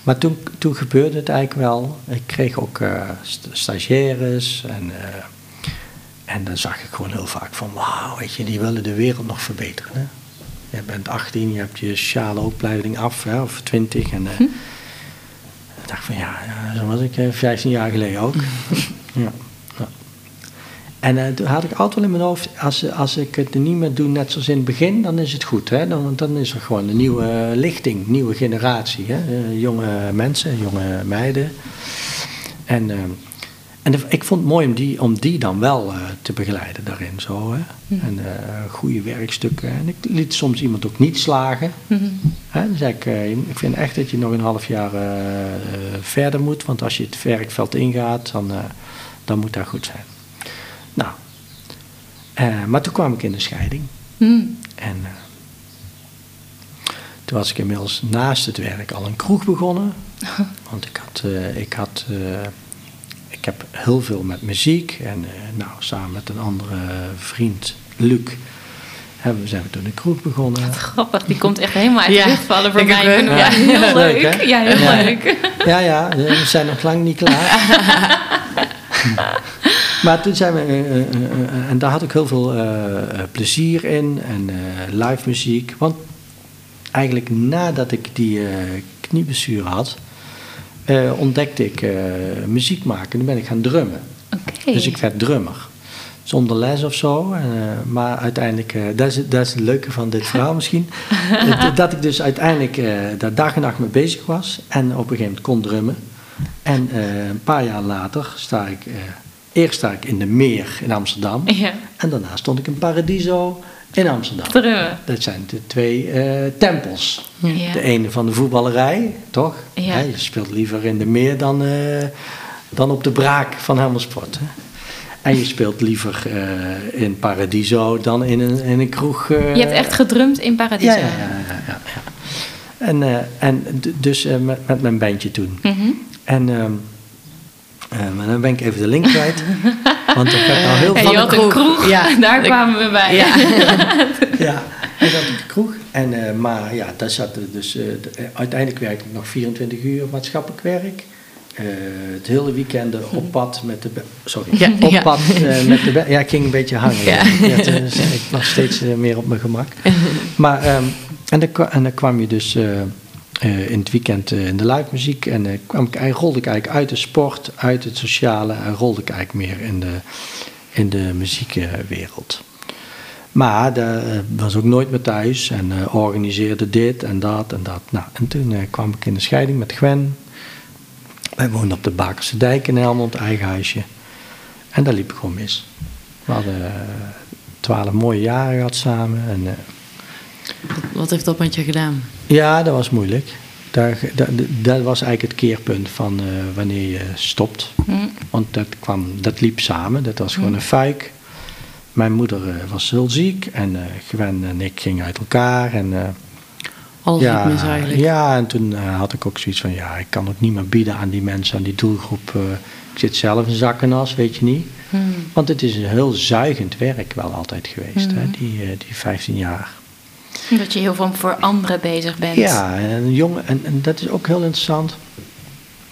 Maar toen, toen gebeurde het eigenlijk wel. Ik kreeg ook uh, stagiaires en, uh, en dan zag ik gewoon heel vaak van, wauw, weet je, die willen de wereld nog verbeteren. Hè? Je bent 18, je hebt je sociale opleiding af, hè, of 20. En hm. Ik dacht van, ja, ja, zo was ik 15 jaar geleden ook. ja. En uh, toen had ik altijd wel in mijn hoofd, als, als ik het niet meer doe net zoals in het begin, dan is het goed. Hè? Dan, dan is er gewoon een nieuwe lichting, nieuwe generatie. Hè? Uh, jonge mensen, jonge meiden. En, en de, ik vond het mooi om die, om die dan wel te begeleiden daarin. Zo, hè? Mm. En goede werkstukken. En ik liet soms iemand ook niet slagen. Mm-hmm. Hè? Dan zei ik, ik vind echt dat je nog een half jaar verder moet. Want als je het werkveld ingaat, dan, dan moet dat goed zijn. Nou, uh, maar toen kwam ik in de scheiding. Mm. En uh, toen was ik inmiddels naast het werk al een kroeg begonnen. Want ik had, uh, ik had, ik heb heel veel met muziek. En nou, samen met een andere vriend, Luc, hebben we, zijn we toen een kroeg begonnen. Wat grappig, die komt echt helemaal uit de Ja, lucht vallen voor mij. Ja, Ja. heel Leuk? Ja, heel Ja. leuk. Ja, ja, we zijn nog lang niet klaar. maar toen zijn we, eh, eh, eh, en daar had ik heel veel eh, eh, plezier in en eh, live muziek. Want eigenlijk nadat ik die eh knieblessure had, eh, ontdekte ik eh, muziek maken. Toen ben ik gaan drummen. Dus ik werd drummer. Zonder les of zo. Eh, maar uiteindelijk, dat, is, dat is het leuke van dit verhaal misschien. dat, ik dus uiteindelijk daar dag en nacht mee bezig was. En op een gegeven moment kon drummen. En een paar jaar later sta ik, eerst sta ik in de Meer in Amsterdam. Ja, En daarna stond ik in Paradiso in Amsterdam. Dat zijn de twee eh, tempels. Ja. De ene van de voetballerij, toch? Ja. Je speelt liever in de meer dan, eh, dan op de braak van Helmersport. Hè? En je speelt liever eh, in Paradiso dan in een, in een kroeg. Je hebt echt gedrumd in Paradiso. ja, ja, ja, ja. En, en dus met, met mijn bandje toen. Mhm. En ehm, eh, maar dan ben ik even de link kwijt. want ik heb nou heel En veel... je had een kroeg, Ja. daar kwamen we bij. Ja. Ja, en dat op de kroeg. En, eh, maar ja, daar zat er dus, eh, eh, uiteindelijk werkte ik nog 24 uur maatschappelijk werk. Eh, het hele weekend op pad met de... Sorry, Ja, op ja. pad eh, met de... Ja, ik ging een beetje hangen. Ja. Ja. dus ik was steeds meer op mijn gemak. Maar, ehm, en, dan, en dan kwam je dus eh, in het weekend eh, in de live muziek. En eh, kwam ik, rolde ik eigenlijk uit de sport, uit het sociale. En rolde ik eigenlijk meer in de, in de muziekwereld. Maar dat was ook nooit meer thuis en organiseerde dit en dat en dat. Nou, en toen kwam ik in de scheiding met Gwen. Wij woonden op de Bakerse Dijk in Helmond, eigen huisje. En daar liep ik gewoon mis. We hadden twaalf mooie jaren gehad samen. En, Wat heeft dat met je gedaan? ja, dat was moeilijk. Daar, dat, dat was eigenlijk het keerpunt van eh, wanneer je stopt. Mm. Want dat, kwam, dat liep samen, dat was gewoon een fuik. Mijn moeder eh, was heel ziek en eh Gwen en ik gingen uit elkaar. En, Alles ja, liep mis eigenlijk. ja, en toen had ik ook zoiets van, ja, ik kan ook niet meer bieden aan die mensen, aan die doelgroep. ik zit zelf in zakkenas, weet je niet. Hmm. Want het is een heel zuigend werk wel altijd geweest, hè, die, die 15 jaar. Dat je heel veel voor anderen bezig bent. Ja, en, een jongen, en, en dat is ook heel interessant.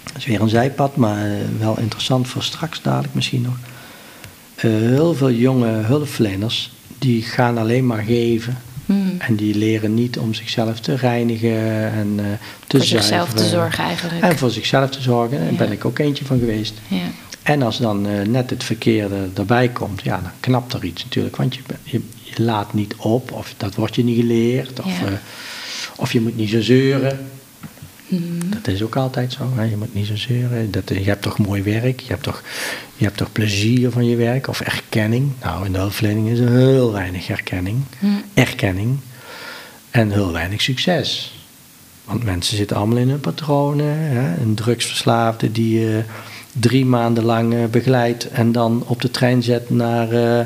Dat is weer een zijpad, maar eh, wel interessant voor straks dadelijk misschien nog. Eh, heel veel jonge hulpverleners, die gaan alleen maar geven. Hmm. En die leren niet om zichzelf te reinigen en eh, te Voor zichzelf te zuiveren. zorgen eigenlijk. En voor zichzelf te zorgen, daar Ja. ben ik ook eentje van geweest. Ja. En als dan eh, net het verkeerde erbij komt, ja, dan knapt er iets natuurlijk. Want je, je, je laat niet op, of dat wordt je niet geleerd, of, Ja. eh, of je moet niet zo zeuren. Dat is ook altijd zo. Hè? Je moet niet zo zeuren. Dat, je hebt toch mooi werk. Je hebt toch, je hebt toch plezier van je werk. Of erkenning. Nou, in de hulpverlening is er heel weinig erkenning. Erkenning. En heel weinig succes. Want mensen zitten allemaal in hun patronen. Hè? Een drugsverslaafde die drie maanden lang uh, begeleidt. En dan op de trein zet naar... Uh,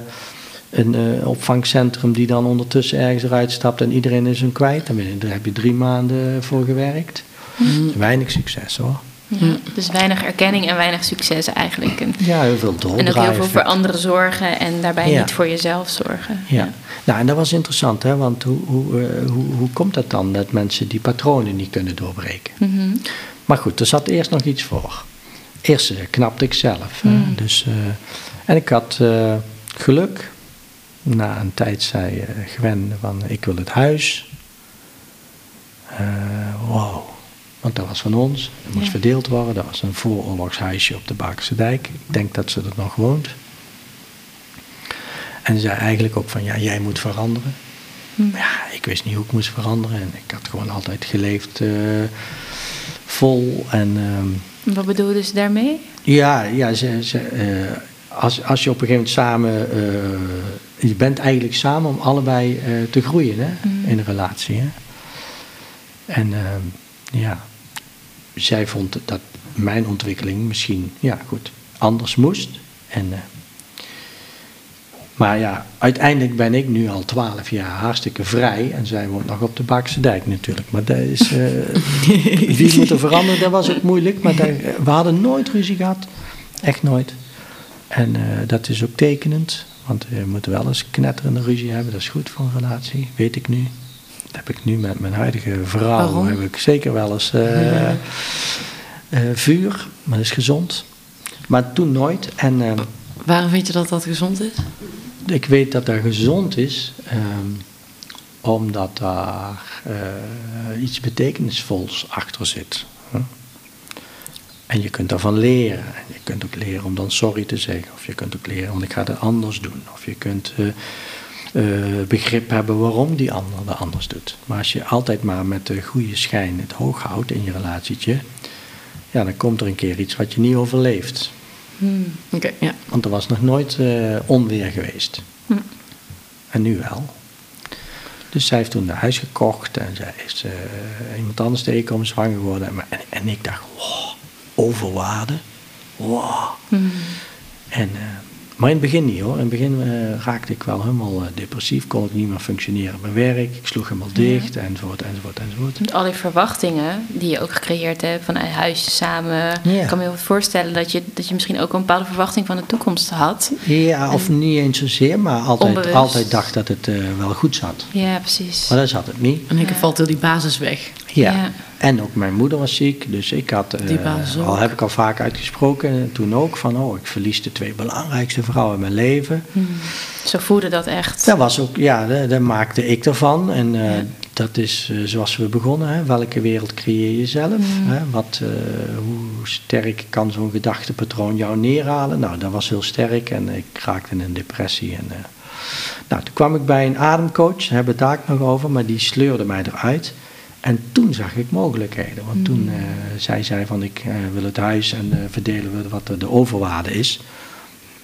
een uh, opvangcentrum die dan ondertussen ergens eruit stapt en iedereen is hem kwijt. Daar heb je drie maanden voor gewerkt. Mm. Weinig succes hoor. Ja, dus weinig erkenning en weinig succes eigenlijk. En, ja, heel veel doordraaien. En ook heel veel voor anderen zorgen en daarbij niet voor jezelf zorgen. Ja. ja. nou en dat was interessant, hè, want hoe, hoe, hoe, hoe komt dat dan dat mensen die patronen niet kunnen doorbreken? Mm -hmm. Maar goed, er zat eerst nog iets voor. Eerst uh, knapte ik zelf. Mm. Dus, uh, en ik had geluk. Na een tijd zei Gwen van ik wil het huis. wow want dat was van ons. Dat moest verdeeld worden. Dat was een vooroorlogshuisje op de Bakerse Dijk. Ik denk dat ze er nog woont. En ze zei eigenlijk ook van, ja, jij moet veranderen. Hm. Ja, ik wist niet hoe ik moest veranderen. En ik had gewoon altijd geleefd uh, vol. En, uh, Wat bedoelde ze daarmee? Ja, ja ze, ze, uh, als, als je op een gegeven moment samen... Eh, je bent eigenlijk samen om allebei te groeien hè, hm. in een relatie. Hè? En ehm, ja, zij vond dat mijn ontwikkeling misschien, ja goed, anders moest. En, maar ja, uiteindelijk ben ik nu al twaalf jaar hartstikke vrij. En zij woont nog op de Bakse Dijk natuurlijk. Maar dat is, uh, die moeten veranderen, dat was ook moeilijk. Maar daar, we hadden nooit ruzie gehad. Echt nooit. En uh, dat is ook tekenend. Want je moet wel eens knetterende ruzie hebben. Dat is goed voor een relatie, weet ik nu. Dat heb ik nu met mijn huidige vrouw. Waarom? Heb ik zeker wel eens uh, uh, vuur, maar dat is gezond. Maar toen nooit. En, Waarom vind je dat dat gezond is? Ik weet dat dat gezond is, um, omdat daar iets betekenisvols achter zit. En je kunt daarvan leren. En je kunt ook leren om dan sorry te zeggen. Of je kunt ook leren, want ik ga het anders doen. Of je kunt uh, begrip hebben waarom die ander dat anders doet. Maar als je altijd maar met de goede schijn het hoog houdt in je relatietje, ja, dan komt er een keer iets wat je niet overleeft. Hmm. Okay, ja. Want er was nog nooit uh, onweer geweest. Hmm. En nu wel. Dus zij heeft toen een huis gekocht en zij is uh, iemand anders tegenkomen, zwanger geworden. En, en, ik dacht, wow, overwaarde. Wow. Hmm. En maar in het begin niet hoor. In het begin uh, raakte ik wel helemaal uh, depressief, kon ik niet meer functioneren op mijn werk. Ik sloeg helemaal dicht, ja. enzovoort, enzovoort, enzovoort. Met al die verwachtingen die je ook gecreëerd hebt van een huisje samen. Ja. Ik kan me heel goed voorstellen dat je, dat je misschien ook een bepaalde verwachting van de toekomst had. Ja, en of niet eens zozeer, maar altijd, altijd dacht dat het uh, wel goed zat. Ja, precies. Maar dat zat het niet. En ik ja. valt heel die basis weg. Ja. ja. En ook mijn moeder was ziek, dus ik had, uh, al heb ik al vaak uitgesproken, toen ook van, oh, ik verlies de twee belangrijkste vrouwen in mijn leven. Hmm. Zo voelde dat echt. Dat was ook, ja, daar maakte ik ervan. En uh, ja. dat is uh, zoals we begonnen, hè, welke wereld creëer je zelf? Hmm. Hè? Wat, hoe sterk kan zo'n gedachtepatroon jou neerhalen? Nou, dat was heel sterk en ik raakte in een depressie. En, nou, toen kwam ik bij een ademcoach, daar hebben we het daar nog over, maar die sleurde mij eruit. En toen zag ik mogelijkheden. Want toen uh, zij zei van ik uh, wil het huis en uh, verdelen we wat de overwaarde is.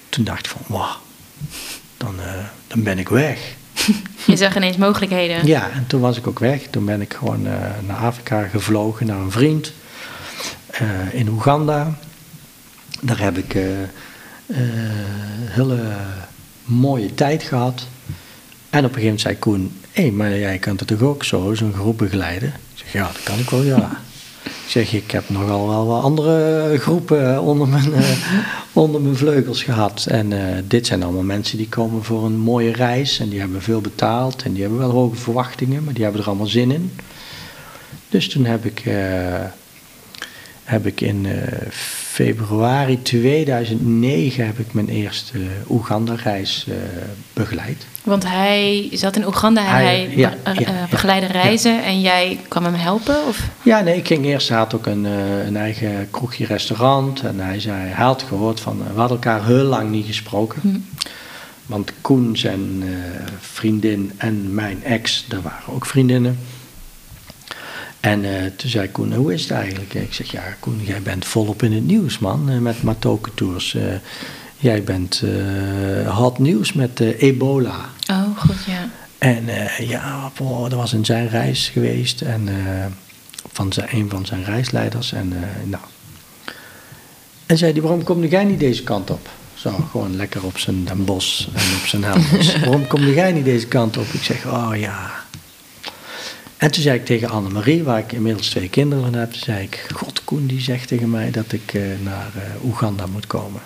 Toen dacht ik van wauw, dan, dan ben ik weg. Je zag ineens mogelijkheden. Ja, en toen was ik ook weg. Toen ben ik gewoon naar Afrika gevlogen, naar een vriend in Oeganda. Daar heb ik een hele mooie tijd gehad. En op een gegeven moment zei Koen, hé, hey, maar jij kunt het toch ook zo, zo'n groep begeleiden? Ik zeg, ja, dat kan ik wel, ja. Ik zeg, ik heb nogal wel wat andere groepen onder mijn, uh, onder mijn vleugels gehad. En uh, dit zijn allemaal mensen die komen voor een mooie reis en die hebben veel betaald en die hebben wel hoge verwachtingen, maar die hebben er allemaal zin in. Dus toen heb ik, uh, heb ik in februari 2009 heb ik mijn eerste Oeganda-reis begeleid. Want hij zat in Oeganda en hij, hij ja, be ja, uh, begeleidde reizen en jij kwam hem helpen? Of? Ja, nee, ik ging eerst, hij had ook een, een eigen kroegje restaurant. En hij zei, hij had gehoord van, we hadden elkaar heel lang niet gesproken. Hm. Want Koen, zijn vriendin en mijn ex, daar waren ook vriendinnen. En eh, toen zei Koen, hoe is het eigenlijk? Ik zeg, ja Koen, jij bent volop in het nieuws, man, eh, met Matoke Tours. Eh, jij bent eh, hot nieuws met ebola. Oh, goed, ja. En ja, boah, dat was in zijn reis geweest. En van zijn, een van zijn reisleiders. En nou. En zei hij, waarom kom jij niet deze kant op? Zo, gewoon lekker op zijn Den Bosch en op zijn Helmers. waarom kom jij niet deze kant op? Ik zeg, oh ja. En toen zei ik tegen Annemarie, waar ik inmiddels twee kinderen van heb, zei ik, God Koen die zegt tegen mij dat ik eh, naar eh, Oeganda moet komen.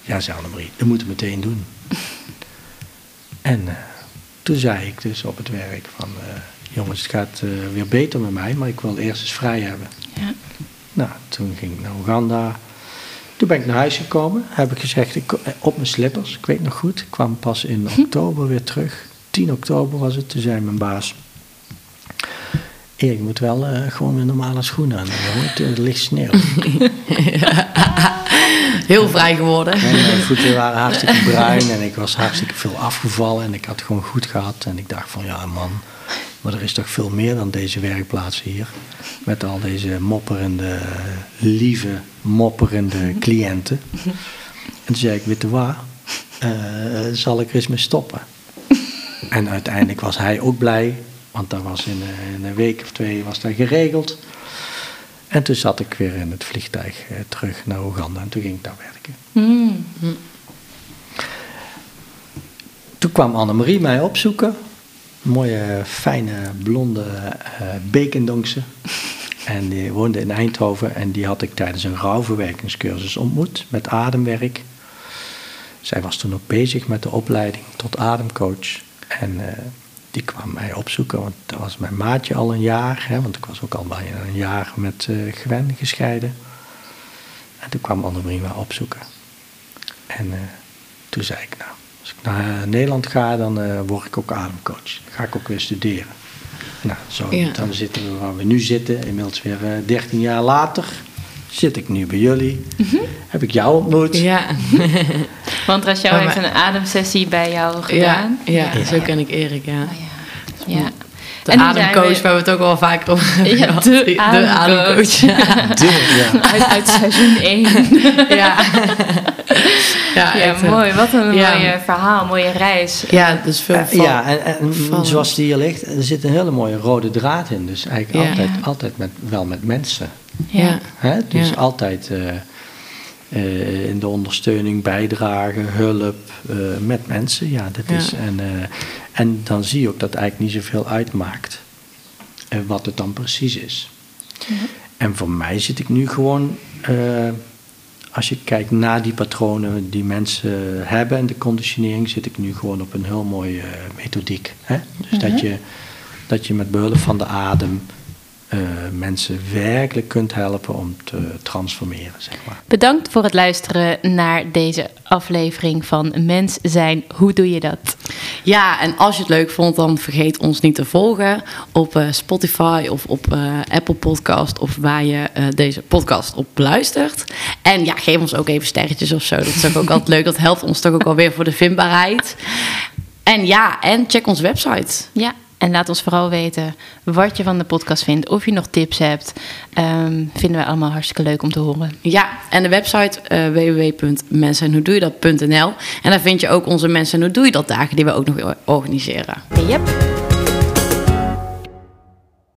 Ja, zei Annemarie, dat moeten we meteen doen. En eh, toen zei ik dus op het werk van, jongens, het gaat weer beter met mij, maar ik wil eerst eens vrij hebben. ja. Nou, toen ging ik naar Oeganda. Toen ben ik naar huis gekomen. Heb ik gezegd, ik, op mijn slippers. Ik weet nog goed. Ik kwam pas in oktober weer terug. 10 oktober was het. Toen zei mijn baas... Erik, je moet wel eh, gewoon weer normale schoenen aan. hebben. Het, Er ligt sneeuw. Heel vrij geworden. En mijn voeten waren hartstikke bruin. En ik was hartstikke veel afgevallen. En ik had het gewoon goed gehad. En ik dacht van, ja man... Maar er is toch veel meer dan deze werkplaats hier. Met al deze mopperende, lieve, mopperende cliënten. En toen zei ik, weet je waar? Eh, zal ik er eens mee stoppen? En uiteindelijk was hij ook blij. Want dat was in, eh, in een week of twee was dat geregeld. En toen zat ik weer in het vliegtuig eh, terug naar Oeganda. En toen ging ik daar werken. Mm. Toen kwam Annemarie mij opzoeken. Een mooie, fijne, blonde uh, Bekendonkse. En die woonde in Eindhoven. En die had ik tijdens een rouwverwerkingscursus ontmoet met ademwerk. Zij was toen ook bezig met de opleiding tot ademcoach. En eh, die kwam mij opzoeken, want dat was mijn maatje al een jaar. Hè, want ik was ook al bijna een jaar met eh Gwen gescheiden. En toen kwam Annemarie mij opzoeken. En eh, toen zei ik, nou, als ik naar Nederland ga, dan eh, word ik ook ademcoach. Dan ga ik ook weer studeren. Nou, zo, Ja. dan zitten we waar we nu zitten, inmiddels weer eh 13 jaar later. Zit ik nu bij jullie. Heb ik jou ontmoet. Ja. Want Rachel Maar heeft een ademsessie bij jou Ja, gedaan. ja, zo ken ik Erik, ja. Oh, ja. ja. De En nu ademcoach, we- waar we het ook al vaker over hebben Ja, de ademcoach. ademcoach. De- ja. Uit, uit seizoen 1. ja. ja, echt, mooi. Wat een Ja. mooie verhaal, mooie reis. Ja, dus veel Eh, van. ja, en, zoals die hier ligt, er zit een hele mooie rode draad in. Dus eigenlijk Ja. altijd, altijd met, wel met mensen. Ja. Hè? Dus Ja. altijd eh, eh, in de ondersteuning, bijdragen, hulp eh, met mensen. Ja, dat Ja. is. En, eh, en dan zie je ook dat het eigenlijk niet zoveel uitmaakt wat het dan precies is. En voor mij zit ik nu gewoon, eh, als je kijkt naar die patronen die mensen hebben en de conditionering, zit ik nu gewoon op een heel mooie methodiek. Hè? Dus dat, je, dat je met behulp van de adem eh, mensen werkelijk kunt helpen om te transformeren, zeg maar. Bedankt voor het luisteren naar deze aflevering van Mens zijn. Hoe doe je dat? Ja, en als je het leuk vond, dan vergeet ons niet te volgen op eh, Spotify of op eh, Apple Podcast of waar je eh, deze podcast op luistert. En ja, geef ons ook even sterretjes of zo. Dat is ook, ook altijd leuk. Dat helpt ons toch ook alweer voor de vindbaarheid. En ja, en check onze website. Ja, en laat ons vooral weten wat je van de podcast vindt. Of je nog tips hebt. Ehm, vinden we allemaal hartstikke leuk om te horen. Ja, en de website uh, www.mensenhoedoejedat.nl. En daar vind je ook onze Mensen en Hoe Doe Je Dat dagen die we ook nog organiseren. Yep.